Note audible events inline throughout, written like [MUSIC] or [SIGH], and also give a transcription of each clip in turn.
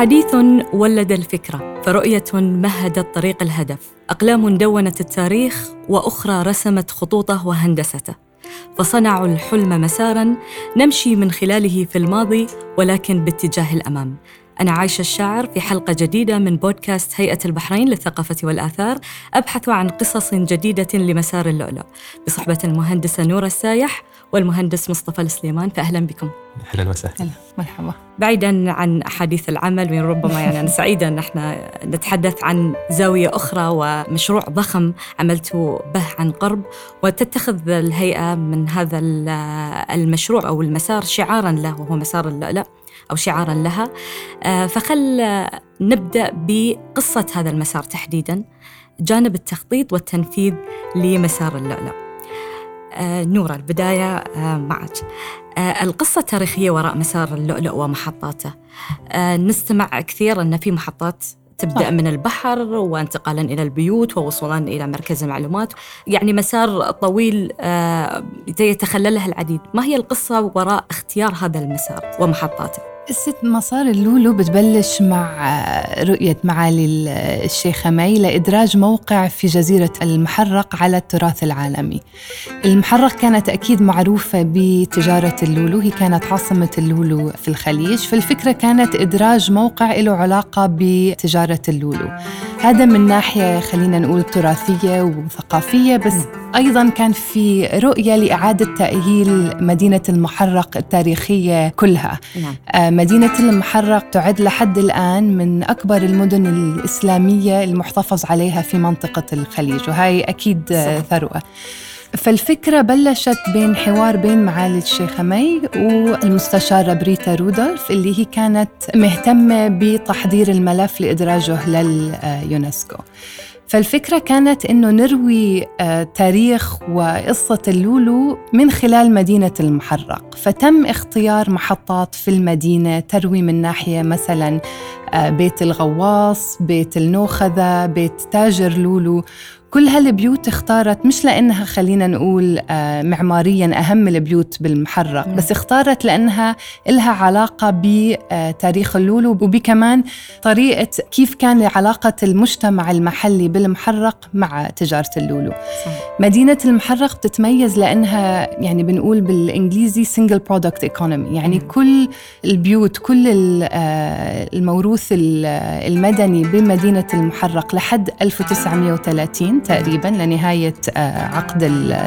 حديث ولد الفكرة فرؤية مهدت طريق الهدف. أقلام دونت التاريخ وأخرى رسمت خطوطه وهندسته. فصنعوا الحلم مسارا نمشي من خلاله في الماضي ولكن باتجاه الأمام. أنا عايشة الشاعر في حلقة جديدة من بودكاست هيئة البحرين للثقافة والآثار أبحث عن قصص جديدة لمسار اللؤلؤ. بصحبة المهندسة نورة السايح والمهندس مصطفى السليمان فأهلا بكم. أهلا وسهلا. هلا مرحبا. بعيدا عن أحاديث العمل ربما يعني أنا سعيدة أن إحنا نتحدث عن زاوية أخرى ومشروع ضخم عملت به عن قرب. وتتخذ الهيئة من هذا المشروع أو المسار شعارا له وهو مسار اللؤلؤ. أو شعارا لها. آه، فخل نبدأ بقصة هذا المسار تحديدا جانب التخطيط والتنفيذ لمسار اللؤلؤ. آه، نورة البداية آه، معك. آه، القصة التاريخية وراء مسار اللؤلؤ ومحطاته. نستمع كثير أن في محطات تبدأ صح. من البحر وانتقالا إلى البيوت ووصولا إلى مركز المعلومات. يعني مسار طويل يتخلله العديد. ما هي القصة وراء اختيار هذا المسار ومحطاته؟ قصة مسار اللولو بتبلش مع رؤية معالي الشيخ مي لإدراج موقع في جزيرة المحرق على التراث العالمي. المحرق كانت أكيد معروفة بتجارة اللولو هي كانت عاصمة اللولو في الخليج. فالفكرة كانت إدراج موقع له علاقة بتجارة اللولو. هذا من ناحية خلينا نقول تراثية وثقافية بس أيضا كان في رؤية لإعادة تأهيل مدينة المحرق التاريخية كلها. نعم. مدينة المحرق تعد لحد الآن من أكبر المدن الإسلامية المحتفظ عليها في منطقة الخليج وهي أكيد صح. ثروة فالفكرة بلشت بين حوار بين معالي الشيخ مي والمستشارة بريتا رودولف اللي هي كانت مهتمة بتحضير الملف لإدراجه لليونسكو فالفكرة كانت إنه نروي آه، تاريخ وقصة اللولو من خلال مدينة المحرق. فتم اختيار محطات في المدينة تروي من ناحية مثلا آه، بيت الغواص بيت النوخذة بيت تاجر لولو. كل هالبيوت اختارت مش لأنها خلينا نقول آه، معماريا أهم البيوت بالمحرق مم. بس اختارت لأنها إلها علاقة بتاريخ اللولو وبكمان طريقة كيف كان علاقة المجتمع المحلي بالمحرق مع تجارة اللولو صح. مدينة المحرق بتتميز لأنها يعني بنقول بالإنجليزي single product economy يعني مم. كل البيوت كل آه، الموروث المدني بمدينة المحرق لحد 1930 تقريبا لنهاية آه، عقد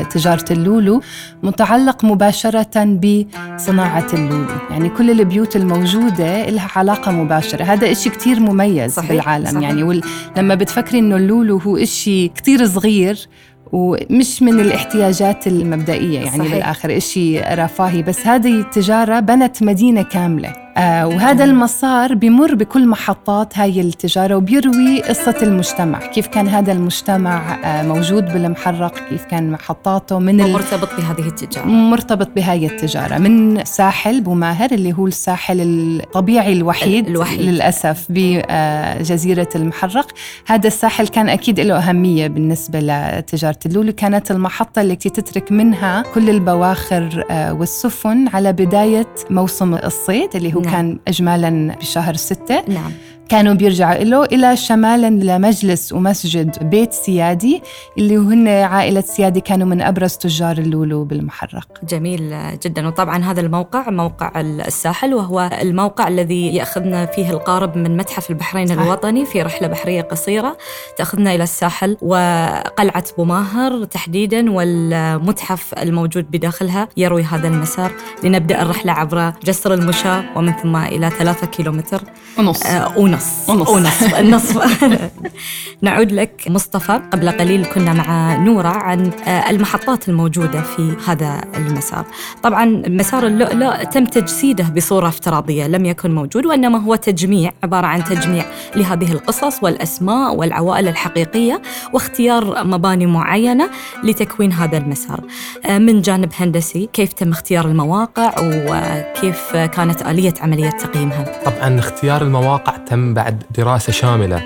تجارة اللولو متعلق مباشرة بصناعة اللولو يعني كل البيوت الموجودة لها علاقة مباشرة هذا إشي كتير مميز صحيح بالعالم صحيح. يعني. لما بتفكري إنه اللولو هو إشي كتير صغير ومش من الاحتياجات المبدئية يعني صحيح. بالآخر إشي رفاهي بس هذه التجارة بنت مدينة كاملة آه وهذا المسار بمر بكل محطات هاي التجارة وبيروي قصة المجتمع. كيف كان هذا المجتمع آه موجود بالمحرق؟ كيف كان محطاته؟ من مرتبط بهذه التجارة؟ مرتبط بهاي التجارة. من ساحل بوماهر اللي هو الساحل الطبيعي الوحيد, الوحيد. للأسف بجزيرة المحرق. هذا الساحل كان أكيد له أهمية بالنسبة لتجارة اللولو. كانت المحطة اللي تترك منها كل البواخر آه والسفن على بداية موسم الصيد اللي هو نعم. كان إجمالا بشهر ستة نعم كانوا بيرجعوا له إلى شمالا لمجلس ومسجد بيت سيادي اللي هن عائلة سيادي كانوا من أبرز تجار اللولو بالمحرق. جميل جدا. وطبعا هذا الموقع موقع الساحل وهو الموقع الذي يأخذنا فيه القارب من متحف البحرين صح. الوطني في رحلة بحرية قصيرة. تأخذنا إلى الساحل وقلعة بوماهر تحديدا والمتحف الموجود بداخلها يروي هذا المسار. لنبدأ الرحلة عبر جسر المشاة ومن ثم إلى ثلاثة كيلومتر. ونص. آه ونص. ونص, ونص. النصف. [LAUGHS] [LAUGHS] نعود لك مصطفى. قبل قليل كنا مع نورة عن آه، المحطات الموجودة في هذا المسار. طبعا مسار اللؤلؤ تم تجسيده بصورة افتراضية لم يكن موجود وإنما هو تجميع عبارة عن تجميع لهذه القصص والأسماء والعوائل الحقيقية واختيار مباني معينة لتكوين هذا المسار. آه، من جانب هندسي كيف تم اختيار المواقع وكيف كانت آلية عملية تقييمها؟ طبعا اختيار المواقع تم بعد دراسة شاملة.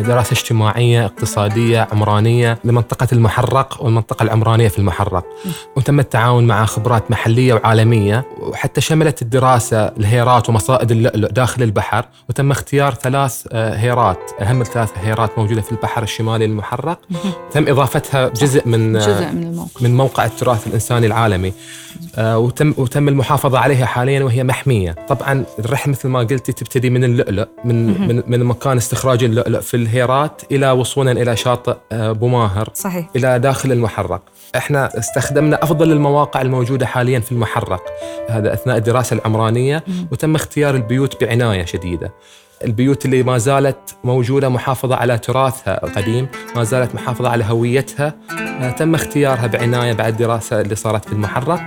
دراسة اجتماعية اقتصادية عمرانية لمنطقة المحرق والمنطقة العمرانية في المحرق. وتم التعاون مع خبرات محلية وعالمية وحتى شملت الدراسة الهيرات ومصائد اللؤلؤ داخل البحر. وتم اختيار ثلاث آه، هيرات أهم ثلاث هيرات موجودة في البحر الشمالي المحرق. تم إضافتها جزء من جزء من الموقع. من موقع التراث الإنساني العالمي. آه، وتم وتم المحافظة عليها حاليا وهي محمية. طبعا الرحلة مثل ما قلتي تبتدي من اللؤلؤ من من من مكان استخراج اللؤلؤ في الهيرات إلى وصولا إلى شاطئ آه، بوماهر صحيح. إلى داخل المحرق. إحنا استخدمنا أفضل المواقع الموجودة حاليا في المحرق. هذا أثناء الدراسة العمرانية وتم اختيار البيوت بعناية شديدة. البيوت اللي ما زالت موجودة محافظة على تراثها القديم ما زالت محافظة على هويتها آه، تم اختيارها بعناية بعد الدراسه اللي صارت في المحرق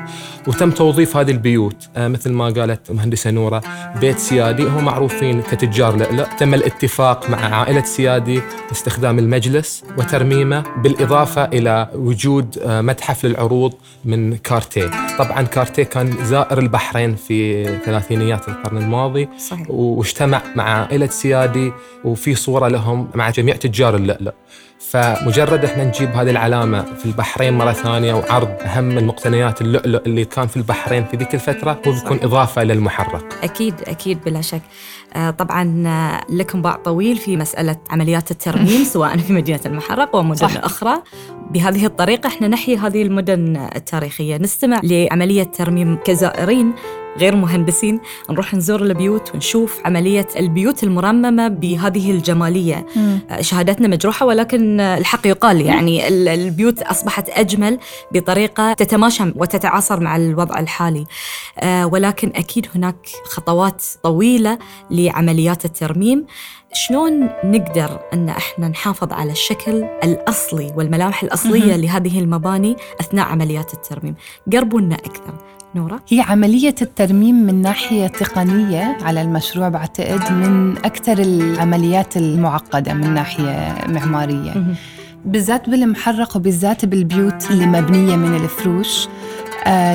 وتم توظيف هذه البيوت آه، مثل ما قالت المهندسه نورة بيت سيادي هم معروفين كتجار لؤلؤ تم الاتفاق مع عائلة سيادي باستخدام المجلس وترميمه بالإضافة إلى وجود آه، متحف للعروض من كارتيه. طبعا كارتيه كان زائر البحرين في ثلاثينيات القرن الماضي صحيح. واجتمع مع عائلة سيادي وفي صورة لهم مع جميع تجار اللؤلؤ. فمجرد إحنا نجيب هذه العلامة في البحرين مرة ثانية وعرض أهم المقتنيات اللؤلؤ اللي كان في البحرين في ذيك الفترة هو بيكون إضافة للمحرق أكيد أكيد بلا شك. آه، طبعا آه، لكم باع طويل في مسألة عمليات الترميم [LAUGHS] سواء في مدينة المحرق ومدن صح. أخرى. بهذه الطريقة إحنا نحيي هذه المدن التاريخية. نستمع لعملية ترميم كزائرين. غير مهندسين نروح نزور البيوت ونشوف عملية البيوت المرممة بهذه الجمالية. آه، شهادتنا مجروحة ولكن الحق يقال يعني ال- البيوت أصبحت أجمل بطريقة تتماشى وتتعاصر مع الوضع الحالي. آه، ولكن أكيد هناك خطوات طويلة لعمليات الترميم. شلون نقدر أن إحنا نحافظ على الشكل الأصلي والملامح الأصلية مهم. لهذه المباني أثناء عمليات الترميم؟ قربوا لنا أكثر. نورة هي عملية الترميم من ناحية تقنية على المشروع بعتقد من أكثر العمليات المعقدة من ناحية معمارية. بالذات بالمحرق وبالذات بالبيوت اللي مبنية من الفروش.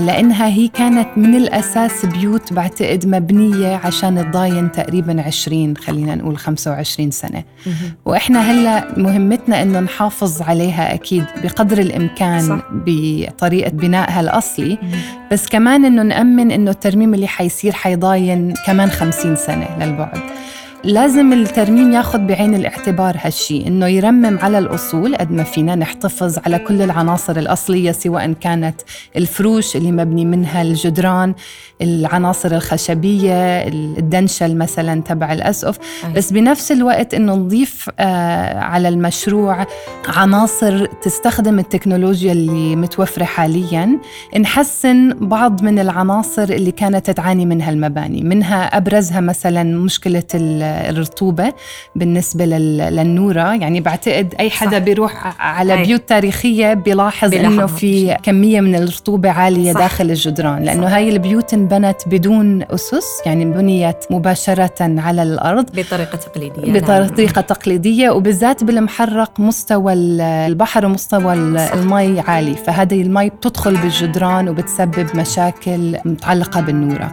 لأنها هي كانت من الأساس بيوت بعتقد مبنية عشان تضاين تقريبا 20 خلينا نقول 25 سنة. وإحنا هلأ مهمتنا إنه نحافظ عليها أكيد بقدر الإمكان صح. بطريقة بنائها الأصلي. بس كمان إنه نأمن إنه الترميم اللي حيصير حيضاين كمان 50 سنة للبعد. لازم الترميم ياخذ بعين الاعتبار هالشي إنه يرمم على الأصول قد ما فينا نحتفظ على كل العناصر الأصلية سواء كانت الفروش اللي مبني منها الجدران العناصر الخشبية الدنشل مثلا تبع الأسقف أي. بس بنفس الوقت إنه نضيف آه على المشروع عناصر تستخدم التكنولوجيا اللي متوفرة حاليا نحسن بعض من العناصر اللي كانت تعاني منها المباني منها أبرزها مثلا مشكلة الرطوبة بالنسبة لل- للنورة يعني بعتقد أي حدا صح. بيروح على أي. بيوت تاريخية بيلاحظ بيلاحظ إنه في. كمية من الرطوبة عالية صح. داخل الجدران لأنه صح. هاي البيوت انبنت بدون أسس يعني بنيت مباشرة على الأرض بطريقة تقليدية نعم. بطريقة تقليدية وبالذات بالمحرق مستوى ال- البحر ومستوى. المي عالي فهذه المي بتدخل بالجدران وبتسبب مشاكل متعلقة بالنورة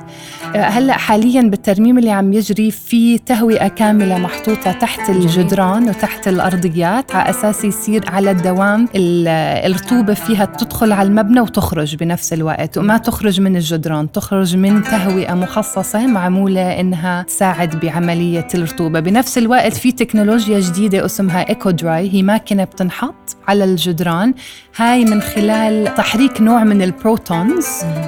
آه، هلأ حاليا بالترميم اللي عم يجري في تهوئة كاملة محطوطة تحت. الجدران وتحت الأرضيات على أساس يصير على الدوام ال- الرطوبة فيها تدخل على المبنى وتخرج بنفس الوقت. وما تخرج من الجدران تخرج من تهوئة مخصصة معمولة إنها تساعد بعملية الرطوبة. بنفس الوقت في تكنولوجيا جديدة اسمها Eco Dry هي ماكينة بتنحط على الجدران. هاي من خلال تحريك نوع من ال protons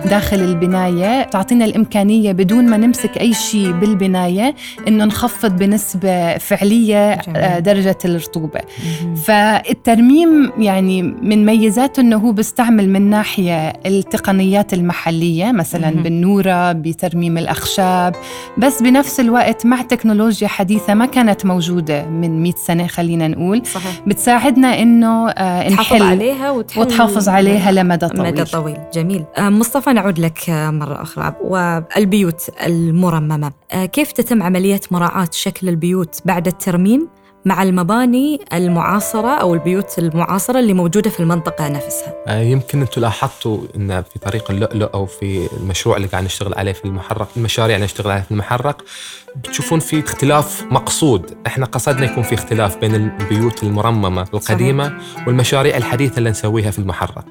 داخل البناية. تعطينا الإمكانية بدون ما نمسك أي شيء بالبناية إنه نخفض بنسبة فعلية جميل. آه، درجة الرطوبة. مهم. فالترميم يعني من ميزاته إنه هو بيستعمل من ناحية التقنيات المحلية مثلا مهم. بالنورة بترميم الأخشاب. بس بنفس الوقت مع تكنولوجيا حديثة ما كانت موجودة من 100 سنة خلينا نقول. صحيح. بتساعدنا إنه آه، تحافظ نحل عليها وتحل وتحافظ عليها لمدى طويل. مدى طويل. جميل. آه، مصطفى نعود لك مرة أخرى. والبيوت المرممة. كيف تتم عملية مراعاة شكل البيوت بعد الترميم مع المباني المعاصرة أو البيوت المعاصرة اللي موجودة في المنطقة نفسها. آه، يمكن أنتم لاحظتوا أن في طريق اللؤلؤ أو في المشروع اللي قاعد نشتغل عليه في المحرق المشاريع اللي نشتغل عليها في المحرق بتشوفون في اختلاف مقصود. إحنا قصدنا يكون في اختلاف بين البيوت المرممة القديمة صحيح. والمشاريع الحديثة اللي نسويها في المحرق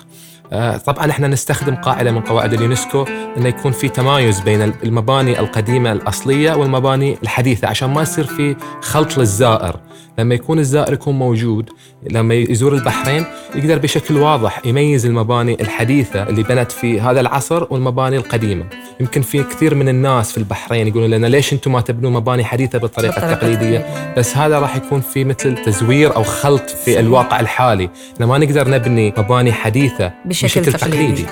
طبعا إحنا نستخدم قاعدة من قواعد اليونسكو إنه يكون في تمايز بين المباني القديمة الأصلية والمباني الحديثة عشان ما يصير في خلط للزائر. لما يكون الزائر يكون موجود لما يزور البحرين يقدر بشكل واضح يميز المباني الحديثة اللي بنت في هذا العصر والمباني القديمة. يمكن في كثير من الناس في البحرين يقولون لنا ليش أنتم ما تبنون مباني حديثة بالطريقة التقليدية؟ بس هذا راح يكون في مثل تزوير أو خلط في الواقع الحالي. إحنا ما نقدر نبني مباني حديثة بشكل, بشكل تقليدي,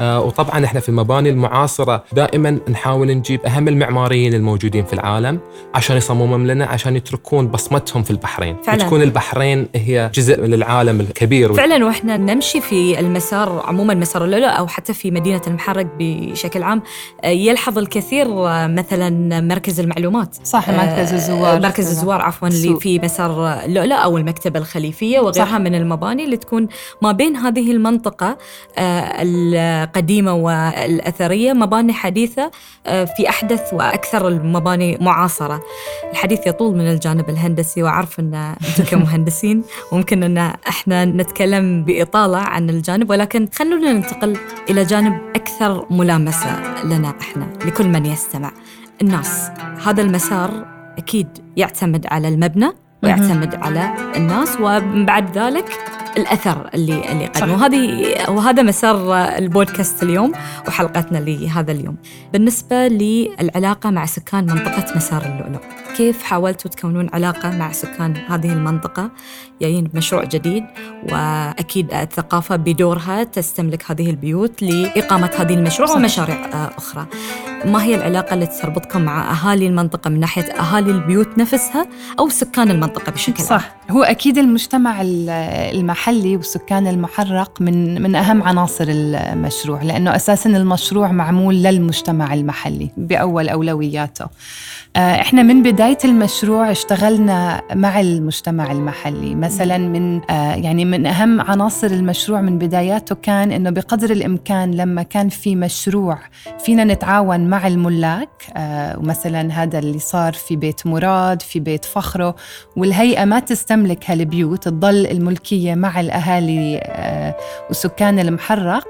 آه وطبعا إحنا في المباني المعاصرة دائما نحاول نجيب أهم المعماريين الموجودين في العالم عشان يصممون لنا عشان يتركون بصمتهم في البحرين. فعلا. وتكون البحرين هي جزء من العالم الكبير. فعلا وإحنا نمشي في المسار عموما مسار اللؤلؤ أو حتى في مدينة المحرق بشكل عام آه، يلحظ الكثير آه، مثلا مركز المعلومات. صح مركز آه، الزوار. مركز الزوار عفوا اللي في مسار اللؤلؤ أو المكتبة الخليفية وغيرها صح. من المباني اللي تكون ما بين هذه المنطقة القديمة والأثرية مباني حديثة في أحدث وأكثر المباني معاصرة. الحديث يطول من الجانب الهندسي واعرف إن أنتم كمهندسين ممكن إن إحنا نتكلم بإطالة عن الجانب ولكن خلونا ننتقل إلى جانب أكثر ملامسة لنا إحنا لكل من يستمع. الناس هذا المسار أكيد يعتمد على المبنى ويعتمد على الناس وبعد ذلك الأثر اللي اللي قدمه وهذه وهذا مسار البودكاست اليوم وحلقتنا لهذا اليوم. بالنسبة للعلاقة مع سكان منطقة مسار اللؤلؤ كيف حاولتوا تكونون علاقة مع سكان هذه المنطقة جايين بمشروع جديد وأكيد الثقافة بدورها تستملك هذه البيوت لإقامة هذه المشروع صح. ومشاريع آه، أخرى ما هي العلاقة اللي تربطكم مع أهالي المنطقة من ناحية أهالي البيوت نفسها أو سكان المنطقة بشكل عام؟ صح هو أكيد المجتمع المحلي وسكان المحرق من من أهم عناصر المشروع لأنه أساسا المشروع معمول للمجتمع المحلي بأول أولوياته إحنا من بداية المشروع اشتغلنا مع المجتمع المحلي. مثلا من آه، يعني من أهم عناصر المشروع من بداياته كان إنه بقدر الإمكان لما كان في مشروع فينا نتعاون مع الملاك آه، ومثلا هذا اللي صار في بيت مراد في بيت فخره والهيئة ما تستملك هالبيوت تضل الملكية مع الأهالي وسكان المحرق.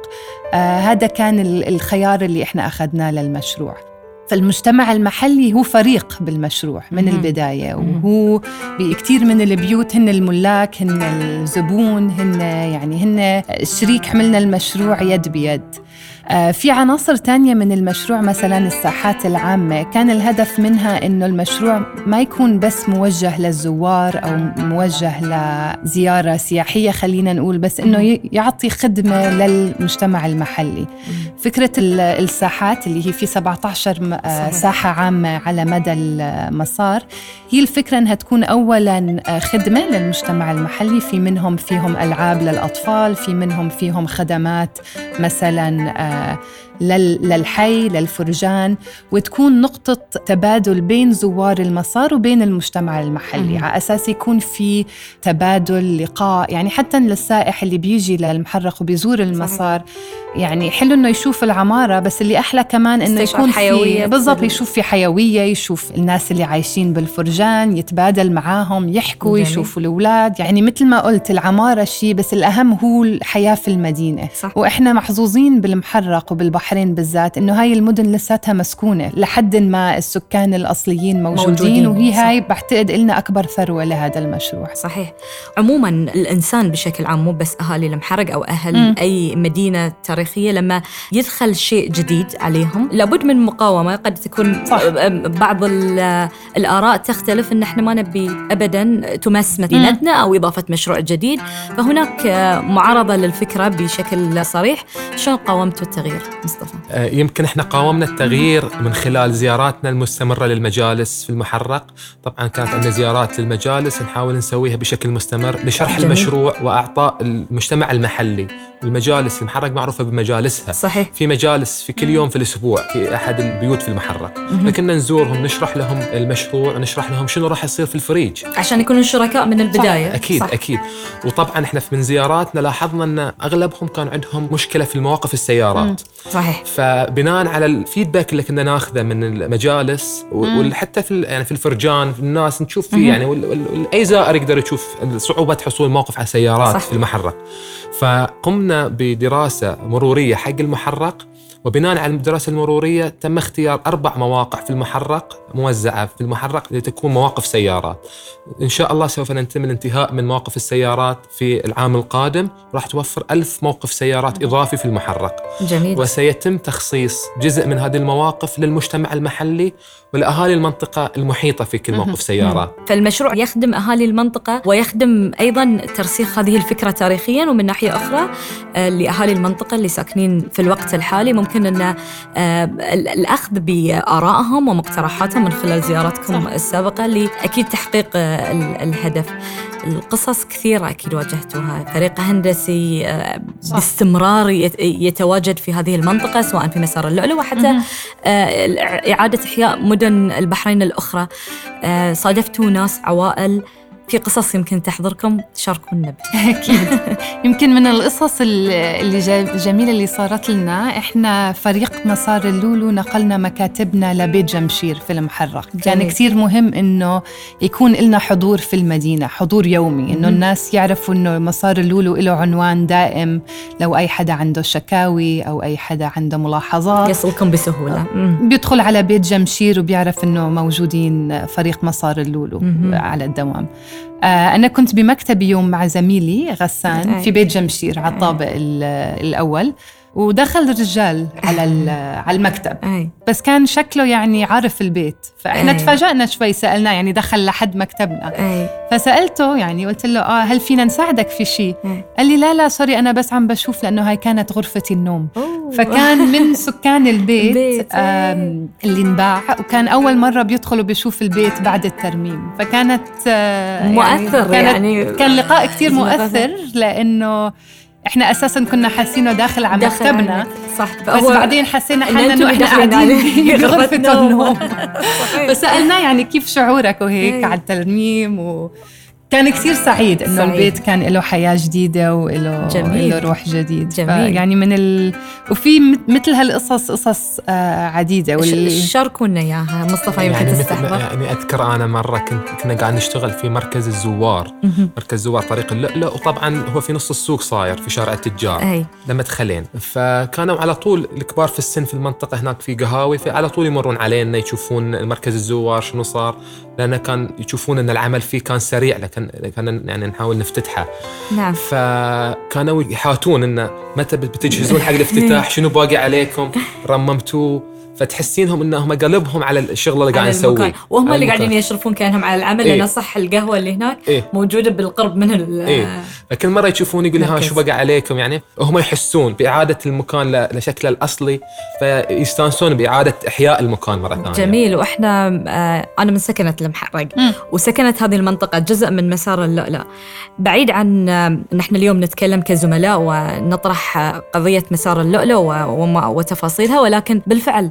هذا كان الخيار اللي إحنا أخذناه للمشروع. فالمجتمع المحلي هو فريق بالمشروع من البداية وهو بكثير من البيوت هن الملاك هن الزبون هن يعني هن شريك حملنا المشروع يد بيد. في عناصر تانية من المشروع مثلا الساحات العامة. كان الهدف منها أنه المشروع ما يكون بس موجه للزوار أو موجه لزيارة سياحية خلينا نقول بس أنه يعطي خدمة للمجتمع المحلي. فكرة الساحات اللي هي في 17 آه، ساحة عامة على مدى المسار هي الفكرة أنها تكون أولا آه، خدمة للمجتمع المحلي. في منهم فيهم ألعاب للأطفال في منهم فيهم خدمات مثلا uh, للحي للفرجان وتكون نقطة تبادل بين زوار المسار وبين المجتمع المحلي. على أساس يكون في تبادل لقاء يعني حتى للسائح اللي بيجي للمحرق وبيزور المسار. يعني حلو إنه يشوف العمارة بس اللي أحلى كمان إنه يكون حيوية. بالضبط يشوف في حيوية يشوف الناس اللي عايشين بالفرجان يتبادل معاهم يحكوا جميل. يشوفوا الأولاد. يعني مثل ما قلت العمارة شيء بس الأهم هو الحياة في المدينة. صح. وإحنا محظوظين بالمحرق وبالبحرين بالذات إنه هاي المدن لساتها مسكونة لحد ما السكان الأصليين موجودين, موجودين. وهي صح. هاي بعتقد لنا أكبر ثروة لهذا المشروع صحيح عموما الإنسان بشكل عام مو بس أهالي المحرق أو أهل م. أي مدينة تاريخية لما يدخل شيء جديد عليهم لابد من مقاومة قد تكون صح. بعض الآراء تختلف أن إحنا ما نبي أبدا تمس مدينتنا أو إضافة مشروع جديد فهناك معارضة للفكرة بشكل صريح شلون قاومتوا التغيير مصطفى؟ آه، يمكن إحنا قاومنا التغيير من خلال زياراتنا المستمرة للمجالس في المحرق. طبعا كانت عندنا زيارات للمجالس نحاول نسويها بشكل مستمر لشرح جميل. المشروع وأعطاء المجتمع المحلي. المجالس المحرق معروفة بمجالسها. صحيح. في مجالس في كل يوم في الأسبوع في أحد البيوت في المحرق. فكنا نزورهم نشرح لهم المشروع ونشرح لهم شنو راح يصير في الفريج. عشان يكونوا شركاء من البداية. أكيد صح. أكيد. وطبعا إحنا من زياراتنا لاحظنا إن أغلبهم كان عندهم مشكلة في المواقف السيارات. صحيح فبناء على الفيدباك اللي كنا ناخذه من المجالس. وحتى في يعني في الفرجان في الناس نشوف. فيه يعني اي زائر يقدر يشوف صعوبة حصول موقف على سيارات صح. في المحرق فقمنا بدراسة مرورية حق المحرق وبناء على الدراسه المرورية تم اختيار أربع مواقع في المحرق موزعة في المحرق لتكون مواقف سيارات. إن شاء الله سوف نتم الانتهاء من مواقف السيارات في العام القادم راح توفر ألف موقف سيارات إضافي في المحرق. جميل وسيتم تخصيص جزء من هذه المواقف للمجتمع المحلي ولاهالي المنطقة المحيطة في كل. موقف سيارات. فالمشروع يخدم أهالي المنطقة ويخدم أيضا ترسيخ هذه الفكرة تاريخيا ومن ناحية أخرى آه، لأهالي المنطقة اللي ساكنين في الوقت الحالي ممكن أن آه، ال- الأخذ بآرائهم ومقترحاتهم من خلال زيارتكم صح. السابقة لأكيد تحقيق آه، ال- الهدف. القصص كثيرة أكيد واجهتوها، فريق هندسي آه، صح. باستمرار يت- يتواجد في هذه المنطقة سواء في مسار اللؤلؤ وحتى. آه، إعادة إحياء مدن البحرين الأخرى آه، صادفتوا ناس عوائل في قصص يمكن تحضركم تشاركونا بها [LAUGHS] أكيد يمكن من القصص ال- اللي جميلة اللي صارت لنا إحنا فريق مسار اللولو نقلنا مكاتبنا لبيت جمشير في المحرق كان جميل. كتير مهم إنه يكون لنا حضور في المدينة حضور يومي مهم. الناس يعرفوا إنه مسار اللولو له عنوان دائم لو أي حدا عنده شكاوي أو أي حدا عنده ملاحظات يصلكم بسهولة مم. بيدخل على بيت جمشير وبيعرف إنه موجودين فريق مسار اللولو. على الدوام آه أنا كنت بمكتبي يوم مع زميلي غسان. في بيت جمشير على الطابق ال- الأول ودخل رجال على [LAUGHS] على المكتب. أي. بس كان شكله يعني عارف البيت. فإحنا أي. تفاجأنا شوي سألناه يعني دخل لحد مكتبنا. أي. فسألته يعني قلت له آه هل فينا نساعدك في شيء. قال لي لا لا sorry أنا بس عم بشوف لأنه هاي كانت غرفة النوم. أوه. فكان من [LAUGHS] سكان البيت بيت، اللي انباع وكان أول مرة بيدخل وبيشوف البيت بعد الترميم. فكانت آه، مؤثر كانت يعني. كان لقاء لقاء [LAUGHS] مؤثر لأنه إحنا أساسا كنا حاسينه داخل على مكتبنا. صح بس بعدين حسينا حالنا إنه إحنا قاعدين [LAUGHS] في غرفة النوم [LAUGHS] صحيح. فسألناه يعني كيف شعورك وهيك إيه. على الترميم و كان كثير سعيد إنه سعيد. البيت كان له حياة جديدة وله جميل. له روح جديد. جميل. يعني من ال... وفي مت- مثل هالقصص قصص آه عديدة. وال... شاركونا إياها؟ مصطفى يمكن يعني مثل تستحضر. يعني أذكر أنا مرة كنت كنا قاعد نشتغل في مركز الزوار. مركز زوار طريق اللؤلؤ وطبعا هو في نص السوق صاير في شارع التجار. أي. لمدخلين فكانوا على طول الكبار في السن في المنطقة هناك في قهاوي فعلى طول يمرون علينا يشوفون المركز الزوار شنو صار. لأن كان يشوفون إن العمل فيه كان سريع لكن كان يعني نحاول نفتتحه. نعم. فكانوا يحاتون إنه متى بتجهزون حق الافتتاح؟ [LAUGHS] شنو باقي عليكم؟ رممتوه. فتحسينهم إنهم قلبهم على الشغل اللي قاعد على نسويه المكان وهم اللي. قاعدين يشرفون كأنهم على العمل إيه. لأن صح القهوة اللي هناك إيه. موجودة بالقرب من ال إيه. فكل مرة يشوفون يقول ها. شو بقى عليكم يعني هم يحسون بإعادة المكان ل- لشكله الأصلي فيستانسون بإعادة إحياء المكان مرة ثانية جميل وإحنا آه، أنا من سكنة المحرق مم. وسكنت هذه المنطقة جزء من مسار اللؤلؤ بعيد عن آه، نحن اليوم نتكلم كزملاء ونطرح آه، قضية مسار اللؤلؤ وتفاصيلها ولكن بالفعل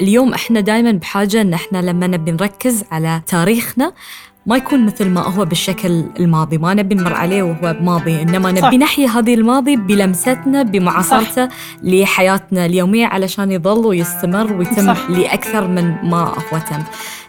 اليوم إحنا دائما بحاجة إن إحنا لما نبي نركز على تاريخنا ما يكون مثل ما هو بالشكل الماضي ما نبي نمر عليه وهو ماضي إنما صح. نبي نحيي هذه الماضي بلمستنا بمعاصرته لحياتنا اليومية علشان يظل ويستمر ويتم صح. لأكثر من ما هو تم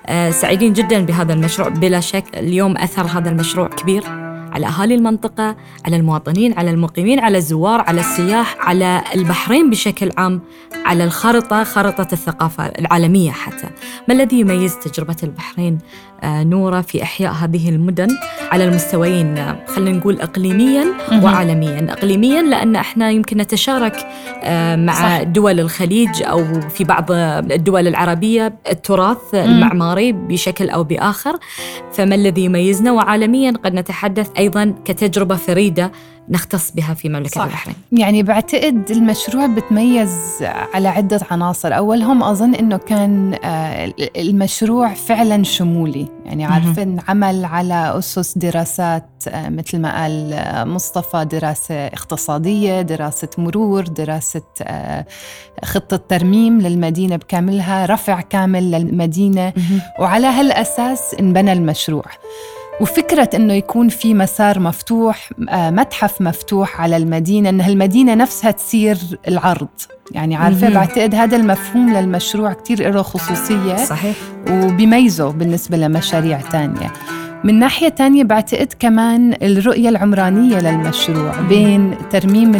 آه، سعيدين جدا بهذا المشروع بلا شك اليوم أثر هذا المشروع كبير على أهالي المنطقة على المواطنين على المقيمين على الزوار على السياح على البحرين بشكل عام على الخارطة خارطة الثقافة العالمية حتى. ما الذي يميز تجربة البحرين آه، نورة في إحياء هذه المدن على المستويين آه، خلينا نقول إقليميا مهم. وعالميا إقليميا لأن إحنا يمكن نتشارك آه، مع صح. دول الخليج أو في بعض الدول العربية التراث المعماري بشكل أو بآخر فما الذي يميزنا وعالميا قد نتحدث أيضا كتجربة فريدة نختص بها في مملكة صح. البحرين. يعني بعتقد المشروع بتميز على عدة عناصر. أولهم أظن أنه كان آه، المشروع فعلا شمولي. يعني عارفين عمل على أسس دراسات آه، مثل ما قال آه، مصطفى دراسة اقتصادية دراسة مرور دراسة خطة ترميم للمدينة بكاملها رفع كامل للمدينة. وعلى هالأساس انبنى المشروع. وفكرة إنه يكون في مسار مفتوح آه، متحف مفتوح على المدينة إن هالمدينة نفسها تصير العرض. يعني عارفة؟ بعتقد هذا المفهوم للمشروع كتير له خصوصية صحيح. وبيميزه بالنسبة لمشاريع تانية. من ناحية تانية بعتقد كمان الرؤية العمرانية للمشروع بين ترميم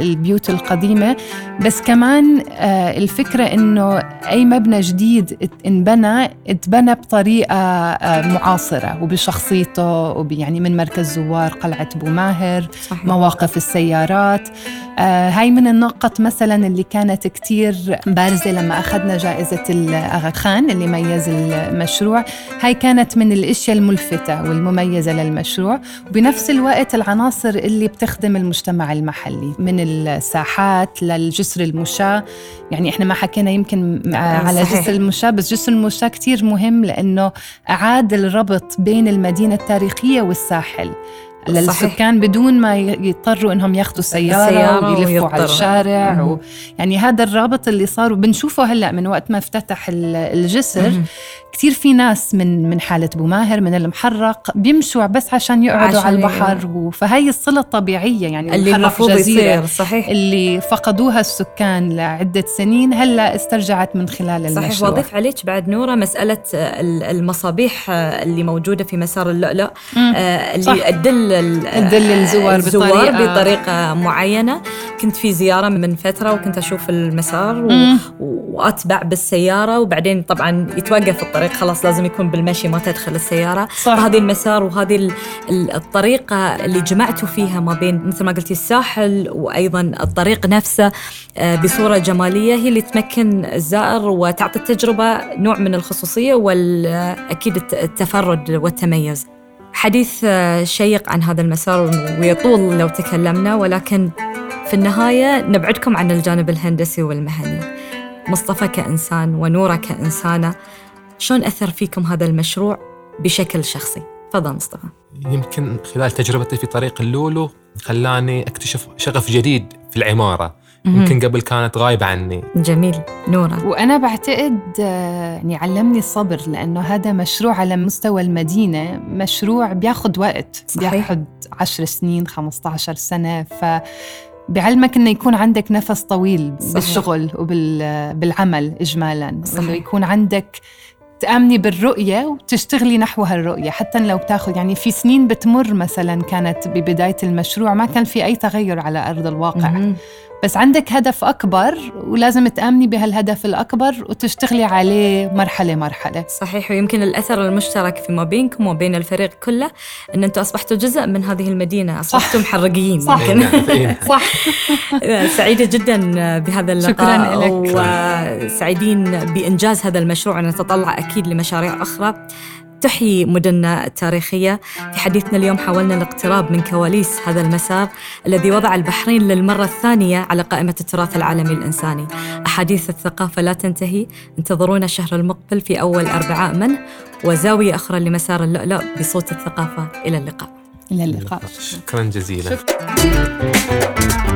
البيوت القديمة بس كمان آه، الفكرة إنه أي مبنى جديد انبنى اتبنى بطريقة آه، معاصرة وبشخصيته يعني من مركز زوار قلعة بوماهر صحيح. مواقف السيارات هاي من النقط مثلا اللي كانت كتير بارزة لما أخذنا جائزة الأغا خان اللي ميز المشروع. هاي كانت من الأشياء الملفتة والمميزة للمشروع. وبنفس الوقت العناصر اللي بتخدم المجتمع المحلي من الساحات للجسر المشاة. يعني إحنا ما حكينا يمكن آه، على صحيح. جسر المشاة بس جسر المشاة كتير مهم لأنه أعاد الربط بين المدينة التاريخية والساحل. للسكان بدون ما يضطروا إنهم ياخذوا سياره, سيارة ويلفوا على الشارع و... يعني هذا الرابط اللي صار وبنشوفه هلأ من وقت ما افتتح الجسر. كثير في ناس من من حالة بوماهر من المحرق بيمشوا بس عشان يقعدوا عشان على البحر و... فهي الصلة الطبيعية يعني اللي المفروض يصير صحيح. اللي فقدوها السكان لعدة سنين هلأ استرجعت من خلال المشروع. صحيح واضيف عليك بعد نورة مسألة المصابيح اللي موجودة في مسار اللؤلؤ. آه، اللي تدل تدل الزوار بطريقة, بطريقة معينة. كنت في زيارة من فترة وكنت أشوف المسار و... وأتبع بالسيارة. وبعدين طبعا يتوقف الطريق خلاص لازم يكون بالمشي ما تدخل السيارة. صح. فهذه المسار وهذه الطريقة اللي جمعتوا فيها ما بين مثل ما قلتي الساحل وأيضا الطريق نفسه آه، بصورة جمالية هي اللي تمكن الزائر وتعطي التجربة نوع من الخصوصية والأكيد التفرد والتميز. حديث آه، شيق عن هذا المسار ويطول لو تكلمنا ولكن في النهاية نبعدكم عن الجانب الهندسي والمهني. مصطفى كإنسان ونورة كإنسانة شلون أثر فيكم هذا المشروع بشكل شخصي؟ تفضل مصطفى. يمكن خلال تجربتي في طريق اللولو خلاني أكتشف شغف جديد في العمارة. يمكن قبل كانت غايبة عني. جميل. نورة وأنا بعتقد آه، يعني علمني الصبر لأنه هذا مشروع على مستوى المدينة مشروع بياخد وقت صحيح. بياخد عشر سنين 15 سنة. ف بعلمك إنه يكون عندك نفس طويل صحيح. بالشغل وبالعمل اجمالا إنه يكون عندك تآمني بالرؤية وتشتغلي نحو هالرؤية. حتى لو بتاخذ يعني في سنين بتمر مثلا كانت ببداية المشروع ما كان في أي تغير على أرض الواقع. بس عندك هدف أكبر ولازم تآمني بهالهدف الأكبر وتشتغلي عليه مرحلة مرحلة. صحيح ويمكن الأثر المشترك فيما بينكم وبين الفريق كله أن أنتم أصبحتوا جزء من هذه المدينة أصبحتوا صح. محرقين صح [LAUGHS] صح. [LAUGHS] سعيدة جدا بهذا اللقاء شكرا لك. وسعيدين بإنجاز هذا المشروع. ونتطلع أكيد لمشاريع أخرى. تحيي مدننا التاريخية في حديثنا اليوم حاولنا الاقتراب من كواليس هذا المسار الذي وضع البحرين للمرة الثانية على قائمة التراث العالمي الإنساني. أحاديث الثقافة لا تنتهي. انتظرونا الشهر المقبل في أول أربعاء منه وزاوية أخرى لمسار اللؤلؤ بصوت الثقافة. إلى اللقاء. إلى اللقاء. شكرا جزيلا. شكرا.